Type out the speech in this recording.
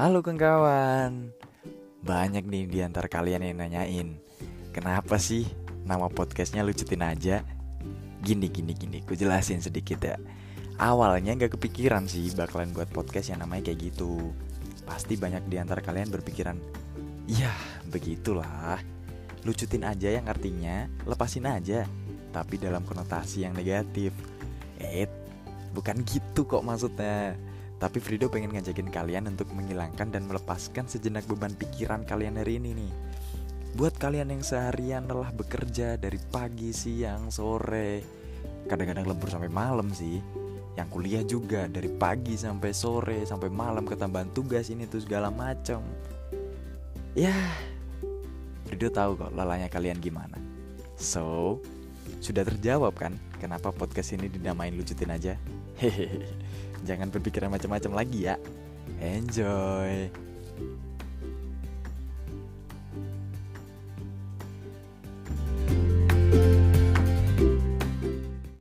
Halo kawan Banyak nih di antara kalian yang nanyain Kenapa sih nama podcastnya lucutin aja? Gini gini gini Ku jelasin sedikit ya. Awalnya gak kepikiran sih bakalan buat podcast yang namanya kayak gitu. Pasti banyak di antara kalian berpikiran Ya begitulah. Lucutin aja yang artinya lepasin aja. Tapi dalam konotasi yang negatif. Eh bukan gitu kok maksudnya tapi Frido pengen ngajakin kalian untuk menghilangkan dan melepaskan sejenak beban pikiran kalian hari ini nih. Buat kalian yang seharian lelah bekerja dari pagi, siang, sore, kadang-kadang lembur sampai malam sih. Yang kuliah juga dari pagi sampai sore, sampai malam ketambahan tugas ini tuh segala macam. Ya, Frido tahu kok lelahnya kalian gimana. So, sudah terjawab kan kenapa podcast ini dinamain lucutin aja? Hehehe. Jangan berpikiran macam-macam lagi ya. Enjoy.